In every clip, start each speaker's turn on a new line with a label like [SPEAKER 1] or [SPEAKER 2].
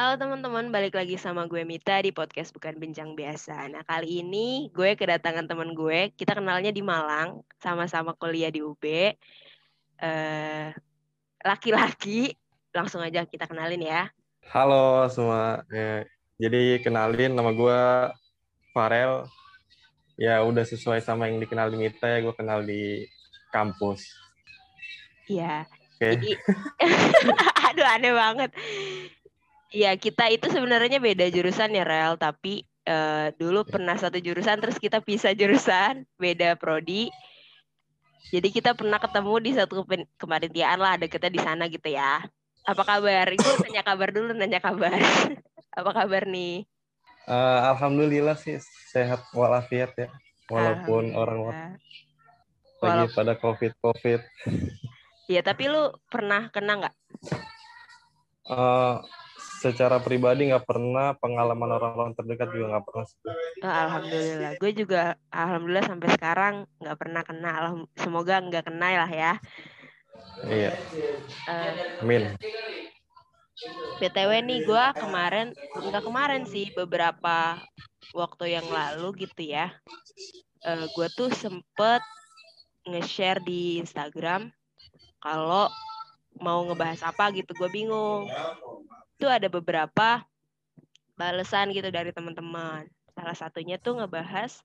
[SPEAKER 1] Halo teman-teman, balik lagi sama gue Mita di podcast Bukan Bincang Biasa. Nah kali ini gue kedatangan teman gue, kita kenalnya di Malang, sama-sama kuliah di UB. Eh, laki-laki, langsung aja kita kenalin ya.
[SPEAKER 2] Halo semua. Ya, jadi kenalin nama gue Farel. Ya udah sesuai sama yang dikenal di Mita ya gue kenal di kampus.
[SPEAKER 1] Iya.
[SPEAKER 2] Oke.
[SPEAKER 1] Jadi, aduh aneh banget. Iya kita itu sebenarnya beda jurusan ya Rel, tapi eh, dulu pernah satu jurusan terus kita pisah jurusan, beda prodi. Jadi kita pernah ketemu di satu kepanitiaan lah deketnya di sana gitu ya. Apa kabar? Gue nanya kabar dulu, nanya kabar. Apa kabar nih?
[SPEAKER 2] Eh, Alhamdulillah sih sehat walafiat ya. Walaupun orang
[SPEAKER 1] Alhamdulillah.
[SPEAKER 2] lagi
[SPEAKER 1] Walaupun-
[SPEAKER 2] pada covid covid.
[SPEAKER 1] Iya, tapi lu pernah kena nggak?
[SPEAKER 2] Eh, secara pribadi nggak pernah, pengalaman orang-orang terdekat juga nggak pernah.
[SPEAKER 1] Oh, alhamdulillah. Gue juga alhamdulillah sampai sekarang nggak pernah kena. Semoga nggak kena lah ya.
[SPEAKER 2] Iya,
[SPEAKER 1] Eh,
[SPEAKER 2] amin.
[SPEAKER 1] BTW nih gue kemarin nggak kemarin sih beberapa waktu yang lalu gitu ya. Eh gue tuh sempet nge-share di Instagram kalau mau ngebahas apa gitu gue bingung. Itu ada beberapa balesan gitu dari teman-teman. Salah satunya tuh ngebahas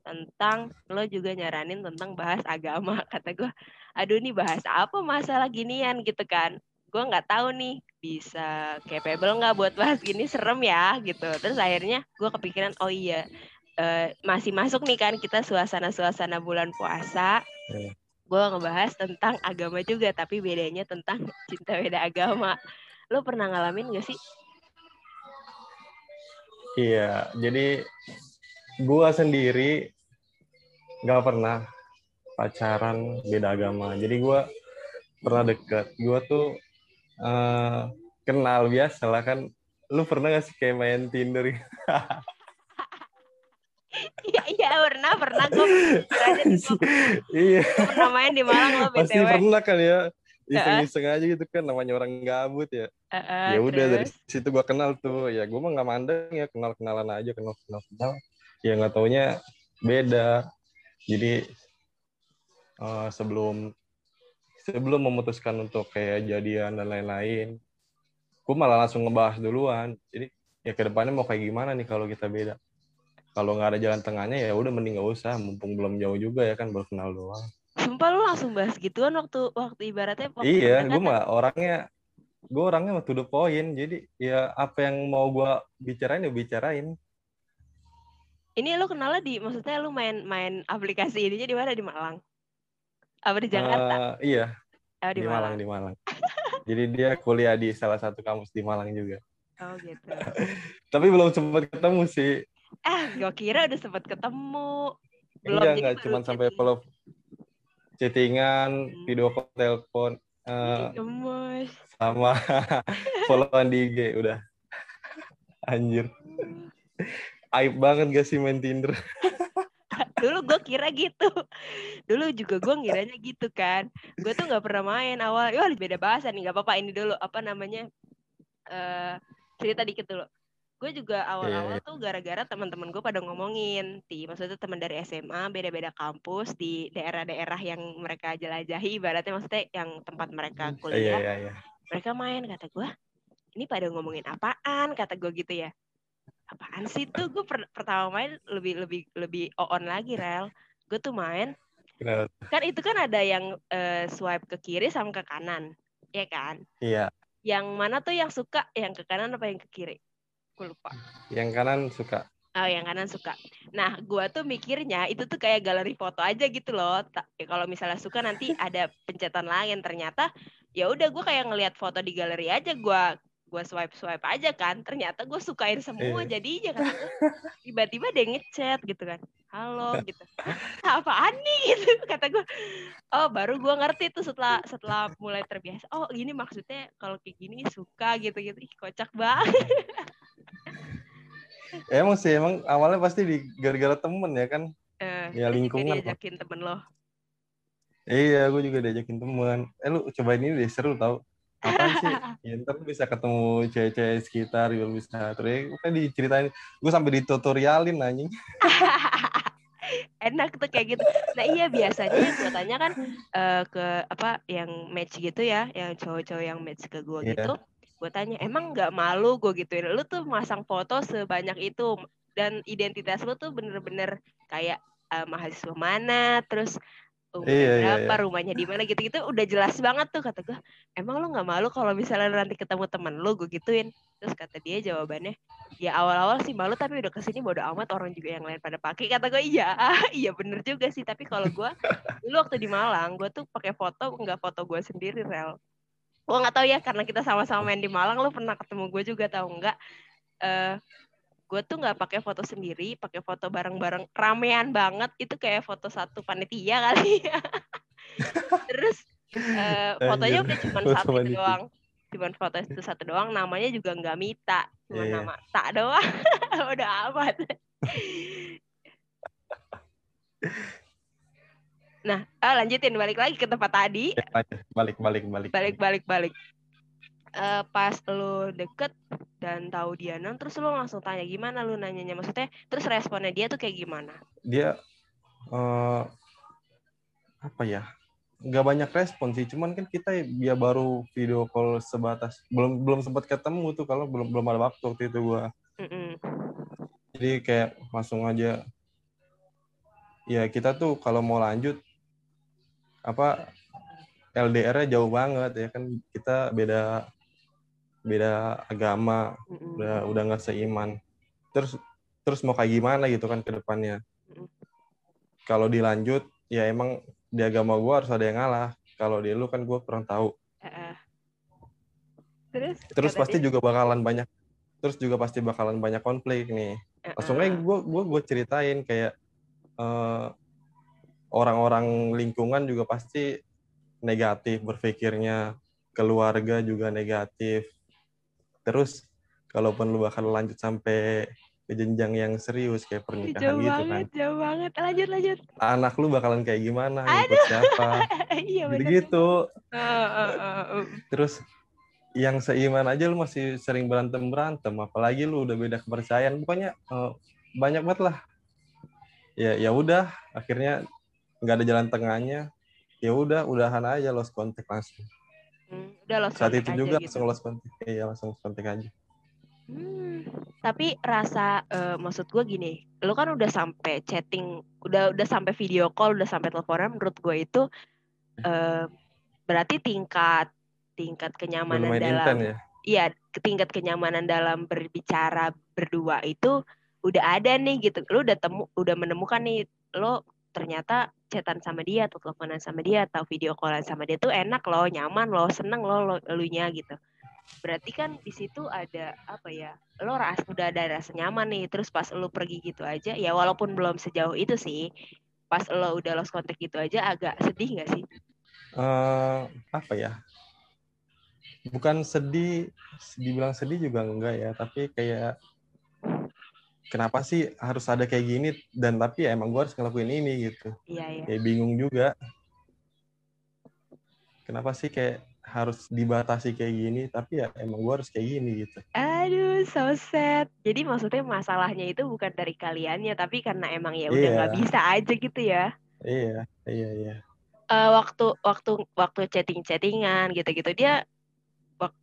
[SPEAKER 1] tentang lo juga nyaranin tentang bahas agama. Kata gue aduh nih bahas apa masalah ginian? Gitu kan. Gue nggak tahu nih bisa capable nggak buat bahas gini? Serem ya gitu. Terus akhirnya gue kepikiran oh iya eh, masih masuk nih kan kita suasana-suasana bulan puasa.
[SPEAKER 2] Iya.
[SPEAKER 1] gue ngebahas tentang agama juga tapi bedanya tentang cinta beda agama lo pernah ngalamin gak sih
[SPEAKER 2] Iya, jadi gua sendiri nggak pernah pacaran beda agama. Jadi gua pernah deket. Gua tuh eh, kenal biasa lah kan. Lu pernah gak sih kayak main Tinder?
[SPEAKER 1] iya iya pernah pernah gue
[SPEAKER 2] iya,
[SPEAKER 1] pernah main di Malang lo
[SPEAKER 2] pasti
[SPEAKER 1] btw
[SPEAKER 2] pernah kan ya. Iseng-iseng aja gitu kan namanya orang gabut ya.
[SPEAKER 1] Eh,
[SPEAKER 2] ya udah dari situ gua kenal tuh. Ya gua mah nggak mandang ya kenal kenalan aja kenal kenal kenal. Ya nggak taunya beda. Jadi eh, sebelum sebelum memutuskan untuk kayak jadian dan lain-lain, gue malah langsung ngebahas duluan. Jadi ya ke depannya mau kayak gimana nih kalau kita beda. Kalau nggak ada jalan tengahnya ya udah mending nggak usah, mumpung belum jauh juga ya kan baru kenal doang.
[SPEAKER 1] Sumpah lu langsung bahas gituan waktu waktu ibaratnya waktu
[SPEAKER 2] iya, gue mah orangnya gue orangnya mah to the point. Jadi ya apa yang mau gue bicarain ya bicarain.
[SPEAKER 1] Ini lu kenalnya di maksudnya lu main main aplikasi ininya di mana di Malang? Apa di Jakarta?
[SPEAKER 2] Eh, iya,
[SPEAKER 1] oh,
[SPEAKER 2] di, Malang, di Malang. Jadi dia kuliah di salah satu kampus di Malang juga.
[SPEAKER 1] Oh gitu.
[SPEAKER 2] Tapi belum sempat ketemu sih.
[SPEAKER 1] Ah, gua kira udah sempat ketemu. Belum
[SPEAKER 2] Enggak,
[SPEAKER 1] jadi
[SPEAKER 2] enggak.
[SPEAKER 1] baru
[SPEAKER 2] Cuman sampai follow chattingan,
[SPEAKER 1] Hmm.
[SPEAKER 2] video call, telepon,
[SPEAKER 1] gemes.
[SPEAKER 2] sama followan di IG udah. Anjir. Aib banget gak sih main Tinder?
[SPEAKER 1] Dulu gue kira gitu. Dulu juga gue ngiranya gitu kan. Gue tuh nggak pernah main awal. Wah beda bahasa nih. Gak apa-apa ini dulu. Apa namanya? eh cerita dikit dulu. Gue juga awal-awal
[SPEAKER 2] Iya,
[SPEAKER 1] tuh gara-gara teman-teman gue pada ngomongin, ti maksudnya teman dari SMA beda-beda kampus di daerah-daerah yang mereka jelajahi, ibaratnya maksudnya yang tempat mereka
[SPEAKER 2] Iya,
[SPEAKER 1] kuliah,
[SPEAKER 2] iya, iya.
[SPEAKER 1] mereka main kata gue, ini pada ngomongin apaan? Kata gue gitu ya. Apaan sih tuh? Gue per- pertama main lebih lebih lebih on lagi rel. Gue tuh main,
[SPEAKER 2] Kenapa?
[SPEAKER 1] kan itu kan ada yang eh, swipe ke kiri sama ke kanan, ya kan?
[SPEAKER 2] Iya.
[SPEAKER 1] Yang mana tuh yang suka? Yang ke kanan apa yang ke kiri? Gue lupa.
[SPEAKER 2] Yang kanan suka.
[SPEAKER 1] Oh, yang kanan suka. Nah, gua tuh mikirnya itu tuh kayak galeri foto aja gitu loh. Ya kalau misalnya suka nanti ada pencetan lain. Ternyata ya udah gua kayak ngelihat foto di galeri aja gua gua swipe swipe aja kan. Ternyata gue sukain semua
[SPEAKER 2] Iya.
[SPEAKER 1] jadinya gua, tiba-tiba dia ngechat gitu kan. Halo gitu. "Hah, Apaan nih gitu kata gue. Oh, baru gua ngerti tuh setelah setelah mulai terbiasa. Oh, ini maksudnya kalau kayak gini suka gitu-gitu. Ih, kocak banget.
[SPEAKER 2] Emang sih, emang awalnya pasti di gara-gara temen ya kan.
[SPEAKER 1] Eh,
[SPEAKER 2] Ya,
[SPEAKER 1] juga
[SPEAKER 2] lingkungan, Pak.
[SPEAKER 1] diajakin temen lo.
[SPEAKER 2] Iya, gue juga diajakin temen. Eh lu cobain ini deh, seru tau. apaan sih ya, ntar bisa ketemu cewek-cewek sekitar juga bisa terus kan diceritain gue sampai ditutorialin anjing
[SPEAKER 1] enak tuh kayak gitu nah iya biasanya yang gue tanya kan uh, ke apa yang match gitu ya yang cowok-cowok yang match ke gue yeah. gitu gue tanya emang nggak malu gue gituin lu tuh masang foto sebanyak itu dan identitas lu tuh bener-bener kayak uh, mahasiswa mana terus umurnya iya, iya, berapa, iya. rumahnya di mana gitu-gitu udah jelas banget tuh kata gue. Emang lu nggak malu kalau misalnya nanti ketemu temen lu gue gituin. Terus kata dia jawabannya, ya awal-awal sih malu tapi udah ke sini bodo amat orang juga yang lain pada pakai. Kata gue iya, iya bener juga sih. Tapi kalau gue dulu waktu di Malang, gue tuh pakai foto nggak foto gue sendiri rel. Gue nggak tahu ya karena kita sama-sama main di Malang, lu pernah ketemu gue juga tahu nggak? Uh, gue tuh nggak pakai foto sendiri pakai foto bareng-bareng. Ramean banget itu kayak foto satu panitia kali ya. Terus uh, fotonya udah cuma satu itu doang. Cuma foto itu satu doang namanya juga nggak Mita. Cuma yeah. nama tak doang. Udah amat nah ah, lanjutin balik lagi ke tempat tadi.
[SPEAKER 2] Balik balik balik.
[SPEAKER 1] Balik balik balik. Uh, pas lo deket dan tahu dia nang terus lo langsung tanya gimana lo nanyanya? Maksudnya terus responnya dia tuh kayak gimana?
[SPEAKER 2] Dia uh, apa ya? Nggak banyak respon sih cuman kan kita dia baru video call sebatas belum belum sempat ketemu tuh kalau belum belum ada waktu waktu itu gua. Mm -mm. jadi kayak langsung aja ya kita tuh kalau mau lanjut apa LDR-nya jauh banget ya kan kita beda beda agama mm-hmm. udah udah nggak seiman terus terus mau kayak gimana gitu kan ke depannya mm-hmm. kalau dilanjut ya emang di agama gue harus ada yang ngalah kalau di lu kan gue kurang tahu uh-uh. terus terus pasti dia? juga bakalan banyak terus juga pasti bakalan banyak konflik nih uh-uh. langsung aja gue gue gue ceritain kayak uh, orang-orang lingkungan juga pasti negatif berpikirnya keluarga juga negatif terus kalaupun lu bakal lanjut sampai ke jenjang yang serius kayak pernikahan jauh gitu
[SPEAKER 1] banget, kan. Jauh banget, lanjut lanjut.
[SPEAKER 2] Anak lu bakalan kayak gimana, Aduh. ikut siapa, iya, gitu gitu. Uh, uh, uh, uh. Terus yang seiman aja lu masih sering berantem berantem, apalagi lu udah beda kepercayaan, pokoknya uh, banyak banget lah. Ya ya udah, akhirnya nggak ada jalan tengahnya. Ya udah, udahan aja lost kontak langsung. Hmm, udah lost Saat itu juga gitu. langsung lost kontak. Iya, langsung kontak aja.
[SPEAKER 1] Hmm, tapi rasa uh, maksud gue gini, lo kan udah sampai chatting, udah udah sampai video call, udah sampai teleponan. Menurut gue itu uh, berarti tingkat tingkat kenyamanan dalam, ya? iya tingkat kenyamanan dalam berbicara berdua itu udah ada nih gitu. Lo udah temu, udah menemukan nih lo ternyata chatan sama dia atau teleponan sama dia atau video callan sama dia tuh enak loh, nyaman loh, seneng loh lo, elunya gitu. Berarti kan di situ ada apa ya? Lo ras udah ada rasa nyaman nih. Terus pas lo pergi gitu aja, ya walaupun belum sejauh itu sih. Pas lo udah lost contact gitu aja agak sedih nggak sih?
[SPEAKER 2] Uh, apa ya? Bukan sedih, dibilang sedih juga enggak ya, tapi kayak kenapa sih harus ada kayak gini? Dan tapi ya emang gue harus ngelakuin ini gitu.
[SPEAKER 1] Iya, iya.
[SPEAKER 2] kayak bingung juga. Kenapa sih kayak harus dibatasi kayak gini? Tapi ya emang gue harus kayak gini gitu.
[SPEAKER 1] Aduh so sad. Jadi maksudnya masalahnya itu bukan dari kaliannya tapi karena emang ya udah iya. nggak bisa aja gitu ya.
[SPEAKER 2] Iya iya iya.
[SPEAKER 1] Uh, waktu waktu waktu chatting chattingan gitu gitu dia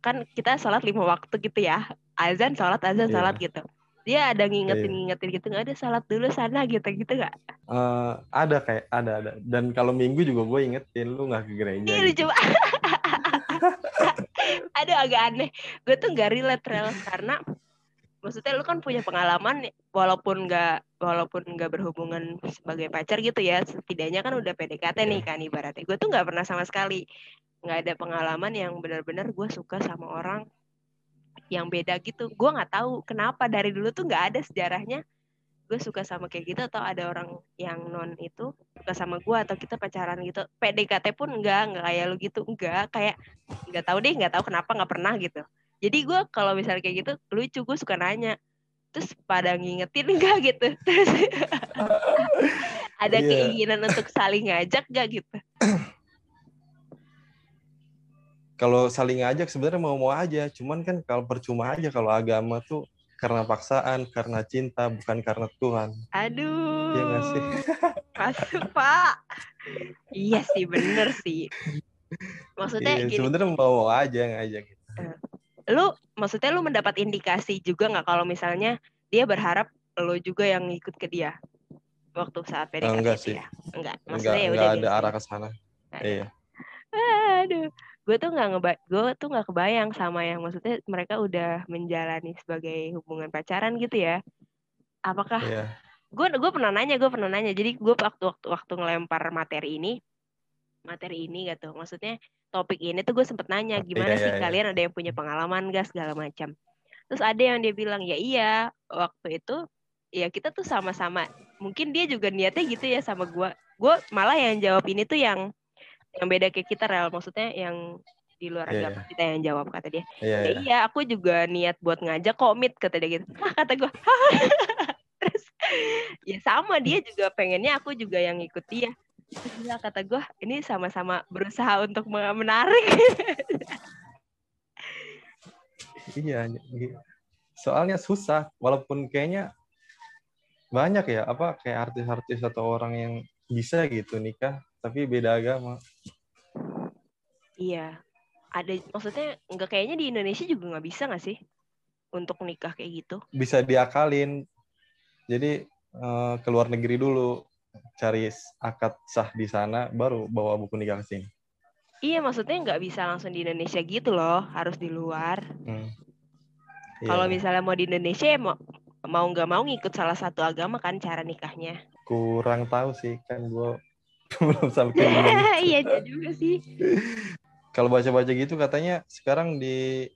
[SPEAKER 1] kan kita sholat lima waktu gitu ya. Azan sholat azan yeah. sholat gitu dia ada ngingetin ngingetin gitu nggak ada salat dulu sana gitu gitu nggak?
[SPEAKER 2] Uh, ada kayak ada ada. Dan kalau minggu juga gue ingetin lu nggak ke gereja
[SPEAKER 1] iya gitu. coba ada agak aneh. Gue tuh nggak relate rel karena maksudnya lu kan punya pengalaman walaupun nggak walaupun nggak berhubungan sebagai pacar gitu ya setidaknya kan udah PDKT nih iya. kan ibaratnya. Gue tuh nggak pernah sama sekali. Nggak ada pengalaman yang benar-benar gue suka sama orang yang beda gitu. Gue nggak tahu kenapa dari dulu tuh nggak ada sejarahnya. Gue suka sama kayak gitu atau ada orang yang non itu suka sama gue atau kita pacaran gitu. PDKT pun enggak enggak kayak lu gitu. Enggak kayak nggak tahu deh nggak tahu kenapa nggak pernah gitu. Jadi gue kalau misalnya kayak gitu lucu gue suka nanya. Terus pada ngingetin enggak gitu? Terus ada yeah. keinginan untuk saling ngajak gak gitu
[SPEAKER 2] kalau saling ngajak sebenarnya mau-mau aja cuman kan kalau percuma aja kalau agama tuh karena paksaan karena cinta bukan karena Tuhan
[SPEAKER 1] Aduh.
[SPEAKER 2] Iya nggak sih?
[SPEAKER 1] Masuk, Pak. Iya sih, bener sih. Maksudnya
[SPEAKER 2] iya, sebenarnya mau aja ngajak gitu.
[SPEAKER 1] lu maksudnya lu mendapat indikasi juga nggak kalau misalnya dia berharap lo juga yang ngikut ke dia waktu saat PDKT
[SPEAKER 2] enggak sih.
[SPEAKER 1] ya? Enggak.
[SPEAKER 2] enggak
[SPEAKER 1] Maksudnya ya udah
[SPEAKER 2] enggak ada arah ke sana iya
[SPEAKER 1] Aduh, gue tuh nggak ngeba, gue tuh nggak kebayang sama yang maksudnya mereka udah menjalani sebagai hubungan pacaran gitu ya. Apakah
[SPEAKER 2] iya.
[SPEAKER 1] gue gue pernah nanya gue pernah nanya. Jadi gue waktu waktu waktu ngelempar materi ini materi ini gitu. Maksudnya topik ini tuh gue sempet nanya gimana
[SPEAKER 2] Iya,
[SPEAKER 1] sih
[SPEAKER 2] iya, iya.
[SPEAKER 1] kalian ada yang punya pengalaman gak segala macam. Terus ada yang dia bilang ya iya waktu itu ya kita tuh sama-sama. Mungkin dia juga niatnya gitu ya sama gue gue malah yang jawab ini tuh yang yang beda kayak kita real maksudnya yang di luar
[SPEAKER 2] Iya,
[SPEAKER 1] agama kita yang jawab kata dia.
[SPEAKER 2] Iya
[SPEAKER 1] ya
[SPEAKER 2] iya.
[SPEAKER 1] iya aku juga niat buat ngajak komit kata dia gitu. Hah, kata gue terus ya sama dia juga pengennya aku juga yang ikut dia. Dia kata gue ini sama-sama berusaha untuk me- menarik.
[SPEAKER 2] Iya iya. soalnya susah walaupun kayaknya banyak ya apa kayak artis-artis atau orang yang bisa gitu nikah tapi beda agama.
[SPEAKER 1] Iya. Ada maksudnya nggak kayaknya di Indonesia juga nggak bisa nggak sih untuk nikah kayak gitu?
[SPEAKER 2] Bisa diakalin. Jadi eh, ke luar negeri dulu cari akad sah di sana baru bawa buku nikah ke sini.
[SPEAKER 1] Iya maksudnya nggak bisa langsung di Indonesia gitu loh harus di luar.
[SPEAKER 2] Hmm. Iya,
[SPEAKER 1] kalau
[SPEAKER 2] iya.
[SPEAKER 1] misalnya mau di Indonesia ya mau mau nggak mau ngikut salah satu agama kan cara nikahnya.
[SPEAKER 2] Kurang tahu sih kan gue belum sampai
[SPEAKER 1] iya iya juga sih.
[SPEAKER 2] Kalau baca-baca gitu katanya sekarang di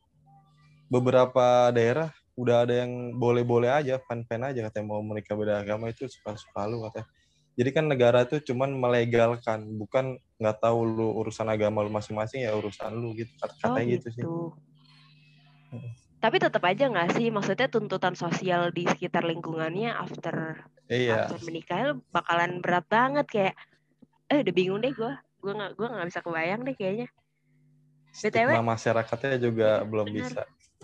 [SPEAKER 2] beberapa daerah udah ada yang boleh-boleh aja fan-fan aja katanya mau menikah beda agama itu suka-suka lu katanya. Jadi kan negara tuh cuman melegalkan bukan nggak tahu lu urusan agama lu masing-masing ya urusan lu gitu
[SPEAKER 1] Oh
[SPEAKER 2] katanya gitu sih.
[SPEAKER 1] gitu. Tapi tetap aja nggak sih, maksudnya tuntutan sosial di sekitar lingkungannya after
[SPEAKER 2] iya.
[SPEAKER 1] after menikah bakalan berat banget kayak, eh udah bingung deh gue, gue nggak gue nggak bisa kebayang deh kayaknya. BTW.
[SPEAKER 2] stigma masyarakatnya juga
[SPEAKER 1] Iya,
[SPEAKER 2] belum bisa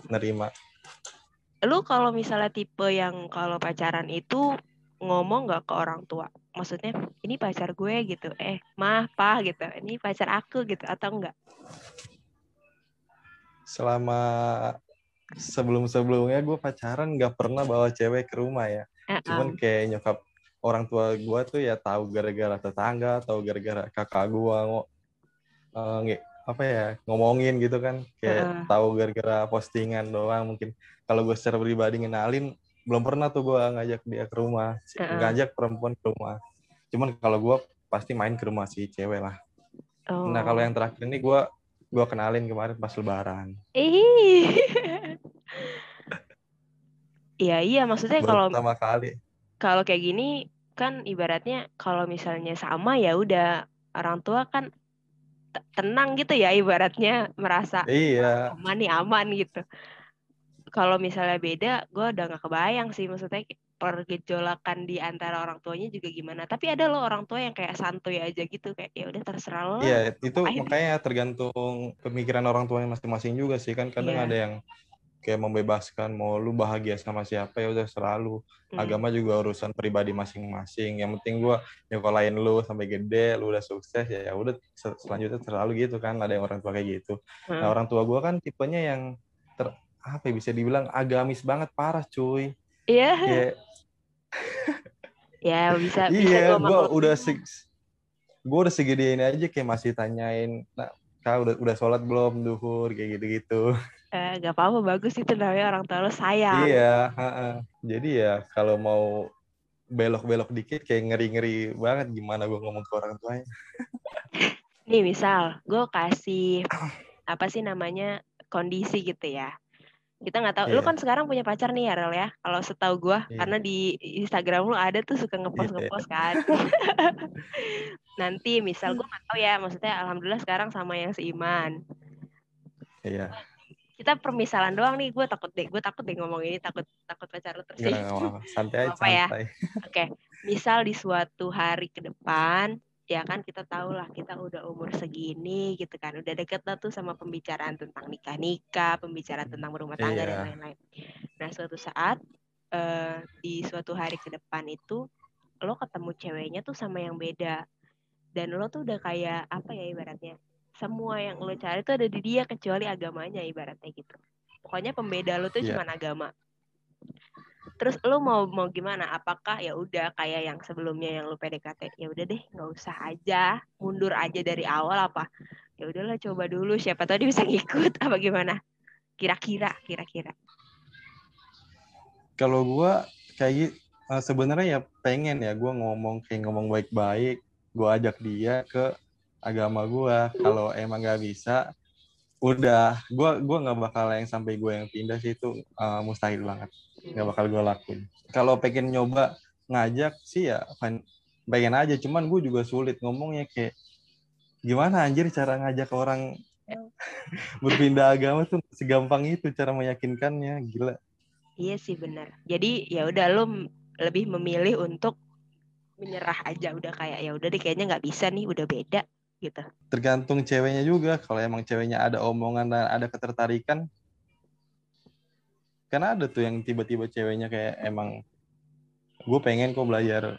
[SPEAKER 2] nerima.
[SPEAKER 1] Lu kalau misalnya tipe yang kalau pacaran itu ngomong nggak ke orang tua, maksudnya ini pacar gue gitu, eh mah pa gitu, ini pacar aku gitu. Atau enggak?
[SPEAKER 2] selama sebelum-sebelumnya gue pacaran nggak pernah bawa cewek ke rumah ya.
[SPEAKER 1] Eh,
[SPEAKER 2] cuman kayak nyokap orang tua gue tuh ya tahu gara-gara tetangga tahu gara-gara kakak gue ngo eh, nge- apa ya ngomongin gitu kan kayak
[SPEAKER 1] Heeh.
[SPEAKER 2] tahu gara-gara postingan doang mungkin kalau gue secara pribadi ngenalin belum pernah tuh gue ngajak dia ke rumah
[SPEAKER 1] Heeh.
[SPEAKER 2] ngajak perempuan ke rumah cuman kalau gue pasti main ke rumah si cewek lah
[SPEAKER 1] oh.
[SPEAKER 2] nah kalau yang terakhir ini gue gue kenalin kemarin pas lebaran.
[SPEAKER 1] Iya iya maksudnya
[SPEAKER 2] baru
[SPEAKER 1] kalau
[SPEAKER 2] pertama kali
[SPEAKER 1] kalau kayak gini kan ibaratnya kalau misalnya sama ya udah orang tua kan te- tenang gitu ya ibaratnya merasa
[SPEAKER 2] iya
[SPEAKER 1] aman nih aman gitu. Kalau misalnya beda, gue udah nggak kebayang sih maksudnya pergejolakan di antara orang tuanya juga gimana. Tapi ada loh orang tua yang kayak santuy aja gitu kayak ya udah terserah lo. lah."
[SPEAKER 2] Iya, itu
[SPEAKER 1] Akhirnya-
[SPEAKER 2] makanya tergantung pemikiran orang tuanya masing-masing juga sih kan kadang
[SPEAKER 1] Iya.
[SPEAKER 2] ada yang kayak membebaskan mau lu bahagia sama siapa ya udah selalu
[SPEAKER 1] Hmm.
[SPEAKER 2] agama juga urusan pribadi masing-masing. Yang penting gua nyokolain lu sampai gede lu udah sukses ya ya udah se- selanjutnya terlalu gitu kan ada yang orang tua kayak gitu. Nah
[SPEAKER 1] Hmm.
[SPEAKER 2] orang tua gua kan tipenya yang ter apa ya bisa dibilang agamis banget parah cuy.
[SPEAKER 1] Iya,
[SPEAKER 2] kayak
[SPEAKER 1] ya bisa bisa
[SPEAKER 2] iya
[SPEAKER 1] gua
[SPEAKER 2] gua udah se gua udah segede ini aja kayak masih tanyain nah kak udah udah sholat belum duhur? kayak gitu-gitu
[SPEAKER 1] Eh, gak apa-apa bagus itu namanya orang tua lo sayang.
[SPEAKER 2] Iya, heeh. jadi ya kalau mau belok-belok dikit kayak ngeri-ngeri banget gimana gue ngomong ke orang tuanya.
[SPEAKER 1] Nih misal, gue kasih apa sih namanya kondisi gitu ya. Kita nggak tahu. Lu
[SPEAKER 2] Iya.
[SPEAKER 1] kan sekarang punya pacar nih ya, Rel ya. Kalau setahu gue,
[SPEAKER 2] Iya.
[SPEAKER 1] karena di Instagram lu ada tuh suka ngepost
[SPEAKER 2] Iya.
[SPEAKER 1] ngepost kan. Nanti misal gue nggak tahu ya, maksudnya alhamdulillah sekarang sama yang seiman.
[SPEAKER 2] Iya,
[SPEAKER 1] Kita permisalan doang nih. Gue takut deh, gue takut deh ngomong ini takut takut pacar
[SPEAKER 2] nggak apa-apa. Santai aja,
[SPEAKER 1] Apa ya? Oke, misal di suatu hari ke depan ya kan kita tahu lah kita udah umur segini gitu kan udah deket lah tuh sama pembicaraan tentang nikah nikah pembicaraan tentang rumah tangga
[SPEAKER 2] Iya.
[SPEAKER 1] dan lain-lain nah suatu saat eh, di suatu hari ke depan itu lo ketemu ceweknya tuh sama yang beda dan lo tuh udah kayak apa ya ibaratnya semua yang lo cari tuh ada di dia kecuali agamanya ibaratnya gitu. Pokoknya pembeda lo tuh
[SPEAKER 2] Iya.
[SPEAKER 1] cuma agama. Terus lo mau mau gimana? Apakah ya udah kayak yang sebelumnya yang lo PDKT ya udah deh nggak usah aja mundur aja dari awal apa? Ya udahlah coba dulu. Siapa tahu dia bisa ngikut apa gimana? Kira-kira kira-kira.
[SPEAKER 2] Kalau gua kayak gitu, sebenarnya ya pengen ya gua ngomong kayak ngomong baik-baik, gua ajak dia ke agama gua. Kalau emang nggak bisa, udah. Gua gua nggak bakal yang sampai gue yang pindah sih itu uh, mustahil banget. Nggak bakal gua lakuin. Kalau pengen nyoba ngajak sih ya pen- pengen aja, cuman gue juga sulit ngomongnya kayak gimana anjir cara ngajak orang berpindah agama tuh segampang itu cara meyakinkannya. Gila.
[SPEAKER 1] Iya sih benar jadi ya udah lo lebih memilih untuk menyerah aja. Udah kayak ya udah deh kayaknya nggak bisa nih udah beda gitu.
[SPEAKER 2] Tergantung ceweknya juga. Kalau emang ceweknya ada omongan dan ada ketertarikan kan ada tuh yang tiba-tiba ceweknya kayak emang gue pengen kok belajar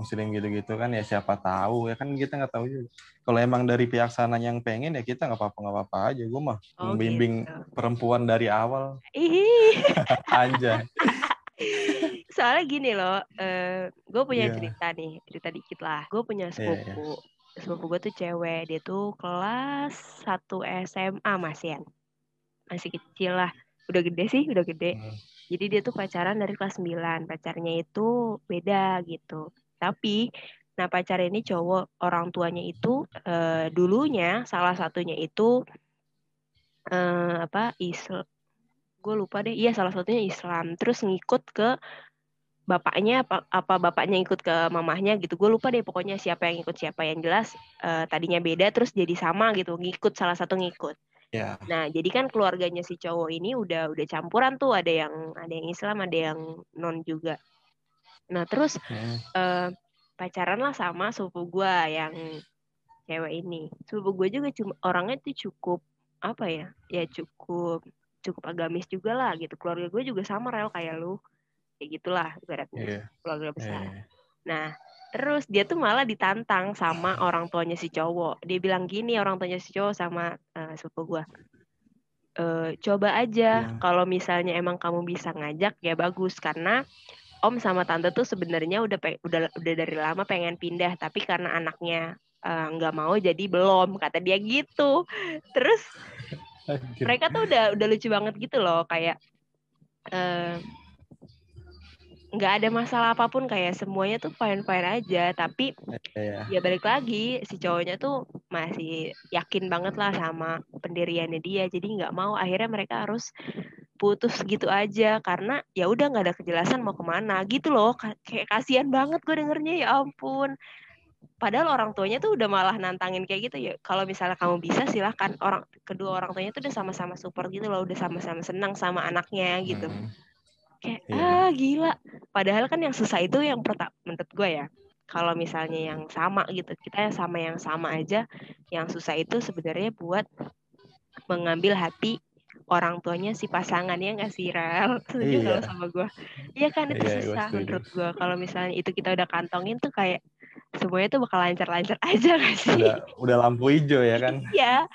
[SPEAKER 2] muslim gitu-gitu kan. Ya siapa tahu ya kan kita nggak tahu juga. Kalau emang dari pihak sana yang pengen ya kita nggak apa-apa nggak apa-apa aja. Gue mah
[SPEAKER 1] Oh,
[SPEAKER 2] membimbing
[SPEAKER 1] gitu.
[SPEAKER 2] perempuan dari awal.
[SPEAKER 1] Ih,
[SPEAKER 2] anjay.
[SPEAKER 1] Soalnya gini loh, gue punya
[SPEAKER 2] Iya.
[SPEAKER 1] cerita nih, cerita dikit lah. Gue punya
[SPEAKER 2] iya.
[SPEAKER 1] sepupu, sepupu gue tuh cewek, dia tuh kelas 1 SMA masian, masih kecil lah. Udah gede sih, udah gede.
[SPEAKER 2] Hmm.
[SPEAKER 1] Jadi dia tuh pacaran dari kelas 9, pacarnya itu beda gitu. Tapi, nah pacar ini cowok, orang tuanya itu eh, dulunya salah satunya itu eh, apa Islam gue lupa deh iya salah satunya Islam terus ngikut ke bapaknya apa, apa bapaknya ikut ke mamahnya gitu. Gue lupa deh pokoknya siapa yang ikut siapa yang jelas eh, tadinya beda terus jadi sama gitu ngikut salah satu ngikut.
[SPEAKER 2] Ya.
[SPEAKER 1] Nah jadi kan keluarganya si cowok ini udah udah campuran tuh ada yang ada yang Islam ada yang non juga. Nah terus
[SPEAKER 2] Hmm.
[SPEAKER 1] eh, pacaran lah sama sepupu gue yang cewek ini. Sepupu gue juga cuma orangnya tuh cukup apa ya ya cukup cukup agamis juga lah gitu. Keluarga gue juga sama rel kayak lu kayak gitulah ibaratnya
[SPEAKER 2] Iya,
[SPEAKER 1] keluarga
[SPEAKER 2] iya,
[SPEAKER 1] besar.
[SPEAKER 2] iya.
[SPEAKER 1] nah terus dia tuh malah ditantang sama orang tuanya si cowok. Dia bilang gini orang tuanya si cowok sama eh, sepupu gue "Eh, coba aja
[SPEAKER 2] Iya.
[SPEAKER 1] kalau misalnya emang kamu bisa ngajak ya bagus. Karena om sama tante tuh sebenarnya udah udah udah dari lama pengen pindah. Tapi karena anaknya eh, nggak mau jadi belum kata dia gitu. Terus mereka tuh udah udah lucu banget gitu loh. Kayak eh, nggak ada masalah apa pun kayak semuanya tuh fine fine aja. Tapi
[SPEAKER 2] Iya.
[SPEAKER 1] ya balik lagi si cowoknya tuh masih yakin banget lah sama pendiriannya dia. Jadi nggak mau akhirnya mereka harus putus gitu aja. Karena ya udah nggak ada kejelasan mau ke mana gitu loh. Ka- kayak kasihan banget gue dengernya ya ampun. Padahal orang tuanya tuh udah malah nantangin kayak gitu ya kalau misalnya kamu bisa silahkan. Orang kedua orang tuanya tuh udah sama-sama support gitu loh udah sama-sama senang sama anaknya gitu.
[SPEAKER 2] Hmm.
[SPEAKER 1] Kayak
[SPEAKER 2] Iya.
[SPEAKER 1] ah gila. Padahal kan yang susah itu yang pertama menurut gue ya kalau misalnya yang sama gitu kita yang sama yang sama aja yang susah itu sebenarnya buat mengambil hati orang tuanya si pasangan ya nggak sih Rel? Setuju
[SPEAKER 2] Iya.
[SPEAKER 1] kalau sama gue iya kan itu
[SPEAKER 2] Iya, gue
[SPEAKER 1] susah
[SPEAKER 2] setuju.
[SPEAKER 1] menurut gue kalau misalnya itu kita udah kantongin tuh kayak semuanya tuh bakal lancar-lancar aja gak sih?
[SPEAKER 2] Udah udah lampu hijau ya kan?
[SPEAKER 1] Iya,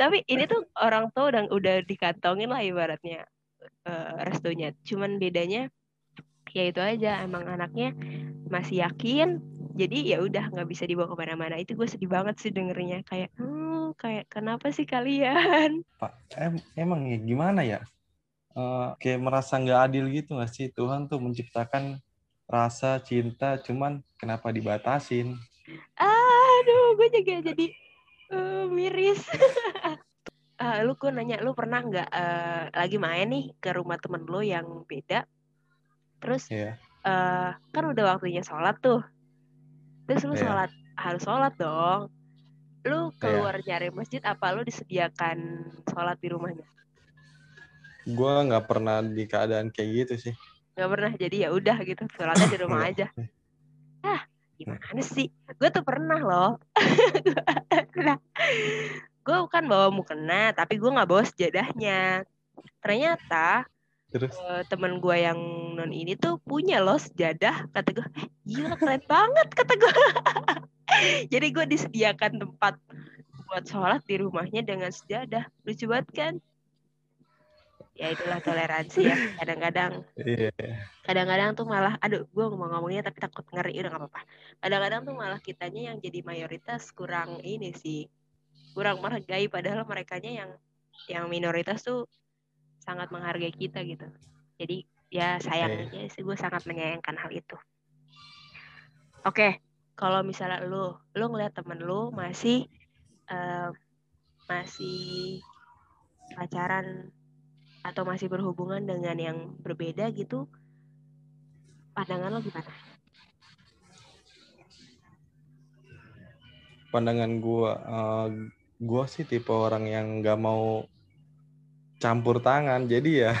[SPEAKER 1] tapi ini tuh orang tua udah udah dikantongin lah ibaratnya eh, restunya. Cuman bedanya ya itu aja emang anaknya masih yakin. Jadi ya udah nggak bisa dibawa ke mana-mana. Itu gue sedih banget sih dengernya kayak hmm, kayak kenapa sih kalian?
[SPEAKER 2] Pak, em- emang ya gimana ya? Eh, kayak merasa nggak adil gitu nggak sih? Tuhan tuh menciptakan rasa cinta, cuman kenapa dibatasin?
[SPEAKER 1] Aduh, gue juga jadi eh, miris. Eh, lu gue nanya, lu pernah nggak eh, lagi main nih ke rumah temen lu yang beda? Terus
[SPEAKER 2] Iya.
[SPEAKER 1] eh kan udah waktunya sholat tuh. Terus lu
[SPEAKER 2] Iya.
[SPEAKER 1] sholat harus sholat dong. Lu keluar nyari masjid apa lu disediakan sholat di rumahnya?
[SPEAKER 2] Gue nggak pernah di keadaan kayak gitu sih.
[SPEAKER 1] Gak pernah. Jadi ya udah gitu sholatnya di rumah aja.
[SPEAKER 2] Nggak.
[SPEAKER 1] gimana sih gue tuh pernah loh gue kan bawa mukena tapi gue nggak bawa sejadahnya. Ternyata Terus? Uh, temen gue yang non ini tuh punya loh sejadah kata gue eh, gila keren banget kata gue jadi gue disediakan tempat buat sholat di rumahnya dengan sejadah. Lucu banget kan? Ya itulah toleransi ya kadang-kadang. Yeah. kadang-kadang tuh malah aduh gue ngomong ngomongnya tapi takut ngeri udah nggak apa-apa. Kadang-kadang tuh malah kitanya yang jadi mayoritas kurang ini sih kurang menghargai padahal mereka yang yang minoritas tuh sangat menghargai kita gitu jadi ya sayangnya okay. sih gue sangat menyayangkan hal itu oke okay. kalau misalnya lu lu ngeliat temen lu masih uh, masih pacaran atau masih berhubungan dengan yang berbeda gitu pandangan lo gimana
[SPEAKER 2] pandangan gue uh, gue sih tipe orang yang nggak mau campur tangan jadi ya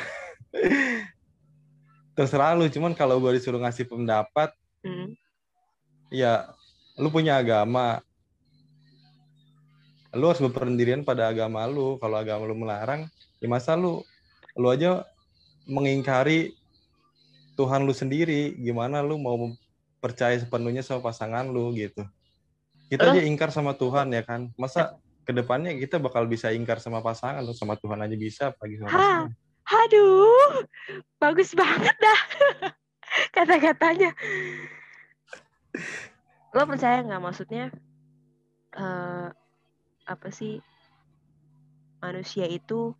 [SPEAKER 2] terserah lu. Cuman kalau gue disuruh ngasih pendapat hmm. ya lu punya agama. Lu harus berpendirian pada agama lu. Kalau agama lu melarang ya masa lu lu aja mengingkari Tuhan lu sendiri. Gimana lu mau percaya sepenuhnya sama pasangan lu gitu. Kita aja ingkar sama Tuhan ya kan? Masa ke depannya kita bakal bisa ingkar sama pasangan atau sama Tuhan aja bisa pagi sama ha,
[SPEAKER 1] Aduh, bagus banget dah kata-katanya. Lo percaya nggak maksudnya uh, apa sih manusia itu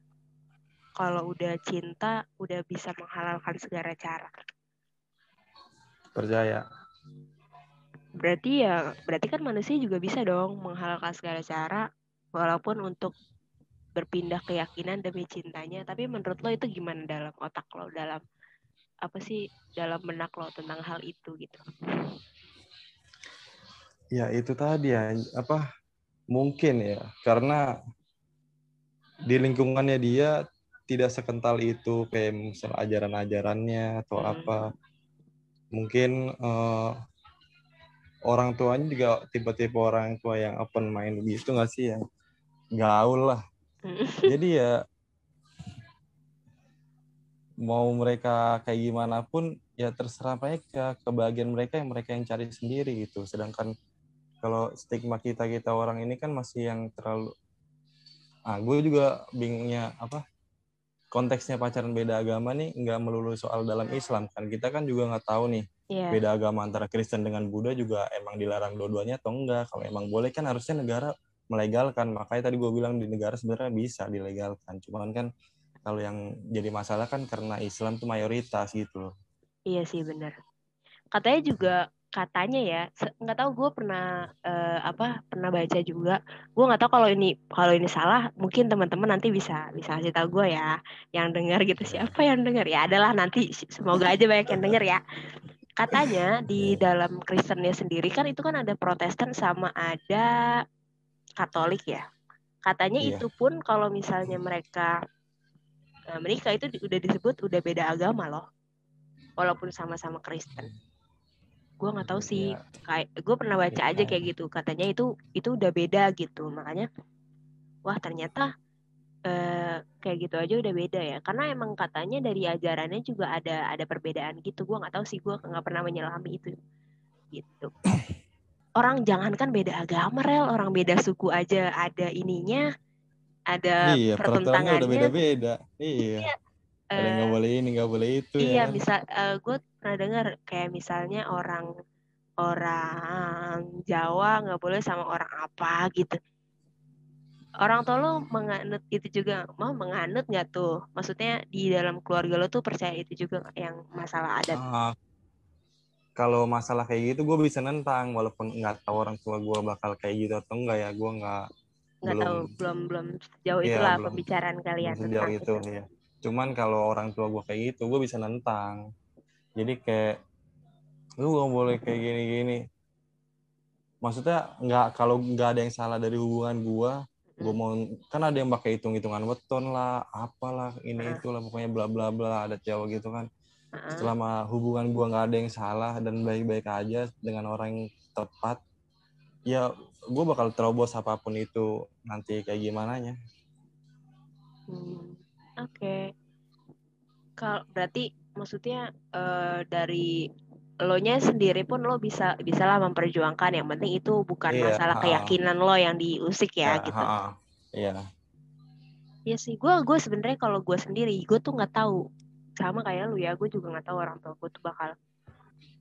[SPEAKER 1] kalau udah cinta udah bisa menghalalkan segala cara?
[SPEAKER 2] Percaya.
[SPEAKER 1] Berarti ya, berarti kan manusia juga bisa dong menghalalkan segala cara walaupun untuk berpindah keyakinan demi cintanya tapi menurut lo itu gimana dalam otak lo dalam apa sih dalam benak lo tentang hal itu gitu?
[SPEAKER 2] Ya itu tadi ya apa mungkin ya karena di lingkungannya dia tidak sekental itu kayak misal ajaran-ajarannya atau hmm. apa. Mungkin uh, orang tuanya juga tipe-tipe orang tua yang open mind gitu nggak sih yang gaul lah. Jadi ya mau mereka kayak gimana pun ya terserah mereka kebahagiaan mereka yang mereka yang cari sendiri gitu. Sedangkan kalau stigma kita kita orang ini kan masih yang terlalu ah gue juga bingungnya apa konteksnya pacaran beda agama nih nggak melulu soal dalam Islam kan. Kita kan juga nggak tahu nih yeah. beda agama antara Kristen dengan Buddha juga emang dilarang dua-duanya atau enggak. Kalau emang boleh kan harusnya negara melegalkan. Makanya tadi gue bilang di negara sebenarnya bisa dilegalkan. Cuman kan kalau yang jadi masalah kan karena Islam tuh mayoritas gitu loh.
[SPEAKER 1] Iya sih benar katanya juga katanya ya nggak tahu gue pernah uh, apa pernah baca juga. Gue nggak tahu kalau ini kalau ini salah mungkin teman-teman nanti bisa bisa kasih tahu gue ya yang dengar gitu. Siapa yang dengar ya adalah nanti semoga aja banyak yang dengar ya. Katanya di dalam Kristennya sendiri kan itu kan ada Protestan sama ada Katolik ya. Katanya iya. itu pun kalau misalnya mereka nah, menikah itu udah disebut udah beda agama loh. Walaupun sama-sama Kristen. Gue nggak tahu sih. Iya. Kayak gue pernah baca aja kayak gitu. Katanya itu itu udah beda gitu. Makanya wah ternyata eh, kayak gitu aja udah beda ya. Karena emang katanya dari ajarannya juga ada ada perbedaan gitu. Gue nggak tahu sih. Gue nggak pernah menyelami itu. Gitu. orang jangankan beda agama rel orang beda suku aja ada ininya ada
[SPEAKER 2] iya, pertentangannya udah beda-beda. Iya, iya. ada nggak uh, boleh ini nggak boleh itu
[SPEAKER 1] iya ya. misal uh, eh, gue pernah dengar kayak misalnya orang orang Jawa nggak boleh sama orang apa gitu. Orang tua lo menganut itu juga mau menganut nggak tuh? Maksudnya di dalam keluarga lo tuh percaya itu juga yang masalah adat. Uh,
[SPEAKER 2] kalau masalah kayak gitu gue bisa nentang walaupun nggak tahu orang tua gue bakal kayak gitu atau enggak ya gue nggak
[SPEAKER 1] nggak tahu belum belum sejauh iya, itulah belum, pembicaraan kalian
[SPEAKER 2] belum sejauh itu, itu ya cuman kalau orang tua gue kayak gitu gue bisa nentang. Jadi kayak lu gak boleh kayak gini gini maksudnya nggak kalau nggak ada yang salah dari hubungan gue gue mau kan ada yang pakai hitung hitungan weton lah apalah ini itulah pokoknya bla bla bla ada Jawa gitu kan selama hubungan gue nggak ada yang salah dan baik-baik aja dengan orang yang tepat ya gue bakal terobos apa pun itu nanti kayak gimana nya
[SPEAKER 1] Hmm, Oke. Kalau berarti maksudnya eh, dari lo nya sendiri pun lo bisa bisalah memperjuangkan. Yang penting itu bukan
[SPEAKER 2] Iya,
[SPEAKER 1] masalah
[SPEAKER 2] ha-ha.
[SPEAKER 1] keyakinan lo yang diusik ya,
[SPEAKER 2] Ya,
[SPEAKER 1] gitu.
[SPEAKER 2] iya
[SPEAKER 1] Iya sih, gue gue sebenarnya kalau gue sendiri, gue tuh nggak tahu sama kayak lu ya, gue juga nggak tahu orang tua gue tuh bakal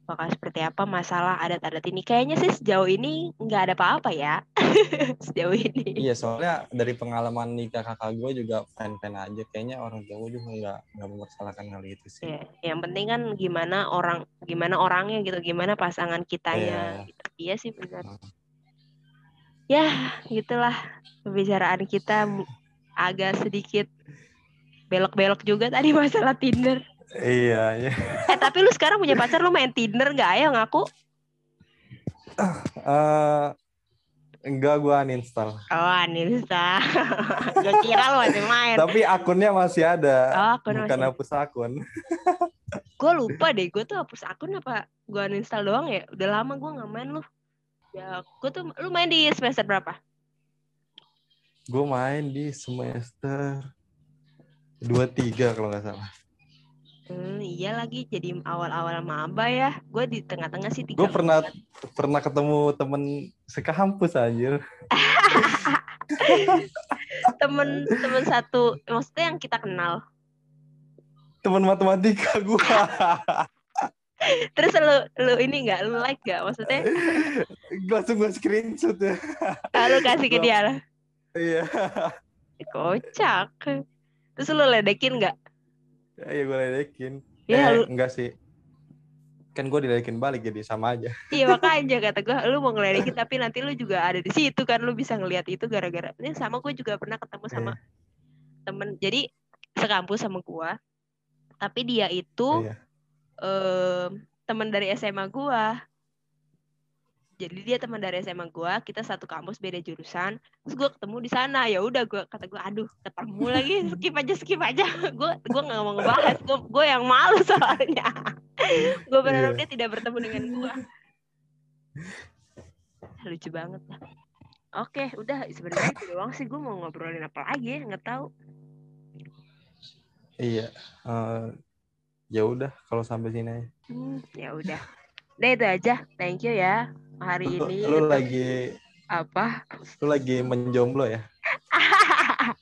[SPEAKER 1] bakal seperti apa masalah adat-adat ini. Kayaknya sih sejauh ini nggak ada apa-apa ya sejauh ini.
[SPEAKER 2] iya soalnya dari pengalaman nikah kakak gue juga fan fan aja kayaknya orang tua gue juga nggak nggak mempersalahkan hal itu sih
[SPEAKER 1] Ya, yang penting kan gimana orang gimana orangnya gitu, gimana pasangan kitanya.
[SPEAKER 2] Iya.
[SPEAKER 1] gitu. Iya sih benar.
[SPEAKER 2] Hmm.
[SPEAKER 1] Ya, gitulah pembicaraan kita agak sedikit belok-belok juga tadi masalah Tinder.
[SPEAKER 2] iya iya
[SPEAKER 1] Eh tapi lu sekarang punya pacar lu main Tinder nggak ya ngaku?
[SPEAKER 2] Eh, enggak gue uninstall
[SPEAKER 1] Oh Anissa. Gue kira lu masih main.
[SPEAKER 2] tapi akunnya masih ada
[SPEAKER 1] Oh akun
[SPEAKER 2] bukan
[SPEAKER 1] masih.
[SPEAKER 2] hapus akun
[SPEAKER 1] Gue lupa deh. Gue tuh hapus akun apa? Gue uninstall doang ya. Udah lama gue nggak main lu. Ya, gue tuh lu main di semester berapa?
[SPEAKER 2] gue main di semester dua tiga kalau nggak salah
[SPEAKER 1] Hmm, iya lagi jadi awal-awal maba ya. Gue di tengah-tengah sih tiga.
[SPEAKER 2] gue pernah pernah ketemu temen sekampus anjir
[SPEAKER 1] temen temen satu, maksudnya yang kita kenal.
[SPEAKER 2] temen matematika gue
[SPEAKER 1] Terus lu lu ini nggak lu like nggak? Maksudnya
[SPEAKER 2] langsung gue screenshot ya
[SPEAKER 1] ah, lu kasih ke dia lah.
[SPEAKER 2] iya
[SPEAKER 1] Kocak. Terus lu ledekin nggak?
[SPEAKER 2] iya gue ledekin.
[SPEAKER 1] Ya,
[SPEAKER 2] eh,
[SPEAKER 1] lu-
[SPEAKER 2] enggak sih. Kan gue diledekin balik jadi sama aja.
[SPEAKER 1] Iya makanya kata gue lu mau ngeledekin tapi nanti lu juga ada di situ kan lu bisa ngelihat itu gara-gara ini sama gue juga pernah ketemu sama temen jadi sekampus sama gue tapi dia itu
[SPEAKER 2] Iya.
[SPEAKER 1] em, teman dari SMA gue jadi dia teman dari SMA gue kita satu kampus beda jurusan terus gue ketemu di sana. Ya udah gue kata gue aduh ketemu lagi skip aja skip aja. Gue gue nggak mau ngebahas gue gue yang malu soalnya. Gue berharap
[SPEAKER 2] Iya.
[SPEAKER 1] dia tidak bertemu dengan gue lucu banget lah. Oke udah sebenarnya itu doang sih gue mau ngobrolin apa lagi ya nggak tahu.
[SPEAKER 2] Iya Eh, ya udah kalau sampai sini aja.
[SPEAKER 1] Hmm, ya udah. Udah itu aja. Thank you ya hari
[SPEAKER 2] lu,
[SPEAKER 1] ini
[SPEAKER 2] lu
[SPEAKER 1] untuk
[SPEAKER 2] lagi
[SPEAKER 1] apa?
[SPEAKER 2] lu lagi menjomblo ya?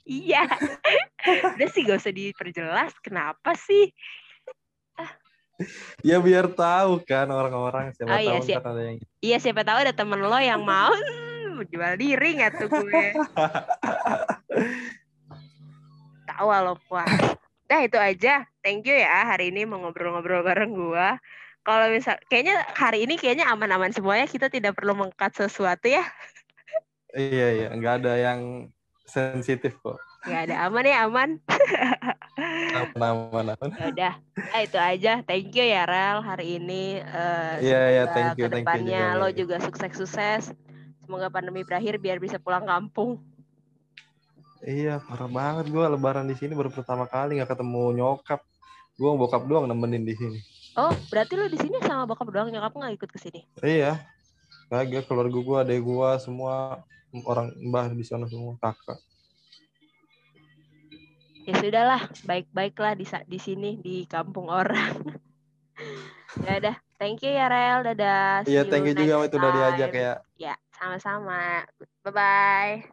[SPEAKER 1] Iya. Udah sih gak usah diperjelas kenapa sih?
[SPEAKER 2] Ya biar tahu kan orang-orang siapa
[SPEAKER 1] Oh, iya,
[SPEAKER 2] tahu
[SPEAKER 1] siap.
[SPEAKER 2] ntar ada yang
[SPEAKER 1] iya siapa tahu ada temen lo yang mau hmm, jual diri nggak tuh gue? Tahu lo puas Nah itu aja. Thank you ya hari ini mau ngobrol-ngobrol bareng gua. Kalau misal kayaknya hari ini kayaknya aman-aman semuanya kita tidak perlu mengkat sesuatu ya.
[SPEAKER 2] iya iya nggak ada yang sensitif kok
[SPEAKER 1] Gak ada aman ya aman.
[SPEAKER 2] aman aman
[SPEAKER 1] Ya udah. Nah, itu aja. Thank you ya Rel hari ini. Eh,
[SPEAKER 2] Iya, iya, thank you, thank you juga,
[SPEAKER 1] lo
[SPEAKER 2] Mei.
[SPEAKER 1] juga sukses-sukses. Semoga pandemi berakhir biar bisa pulang kampung.
[SPEAKER 2] Iya, parah banget gue lebaran di sini baru pertama kali nggak ketemu nyokap. Gue bokap doang nemenin di sini.
[SPEAKER 1] Oh, berarti lu di sini sama bokap doang nyokap nggak ikut ke sini?
[SPEAKER 2] Iya. Kagak keluarga gua, adik gua semua orang mbah di sana semua kakak.
[SPEAKER 1] Ya sudahlah, baik-baiklah di di sini di kampung orang. ya udah, thank you ya Rel, dadah.
[SPEAKER 2] Iya, thank you juga itu udah diajak ya.
[SPEAKER 1] Ya, sama-sama. Bye bye.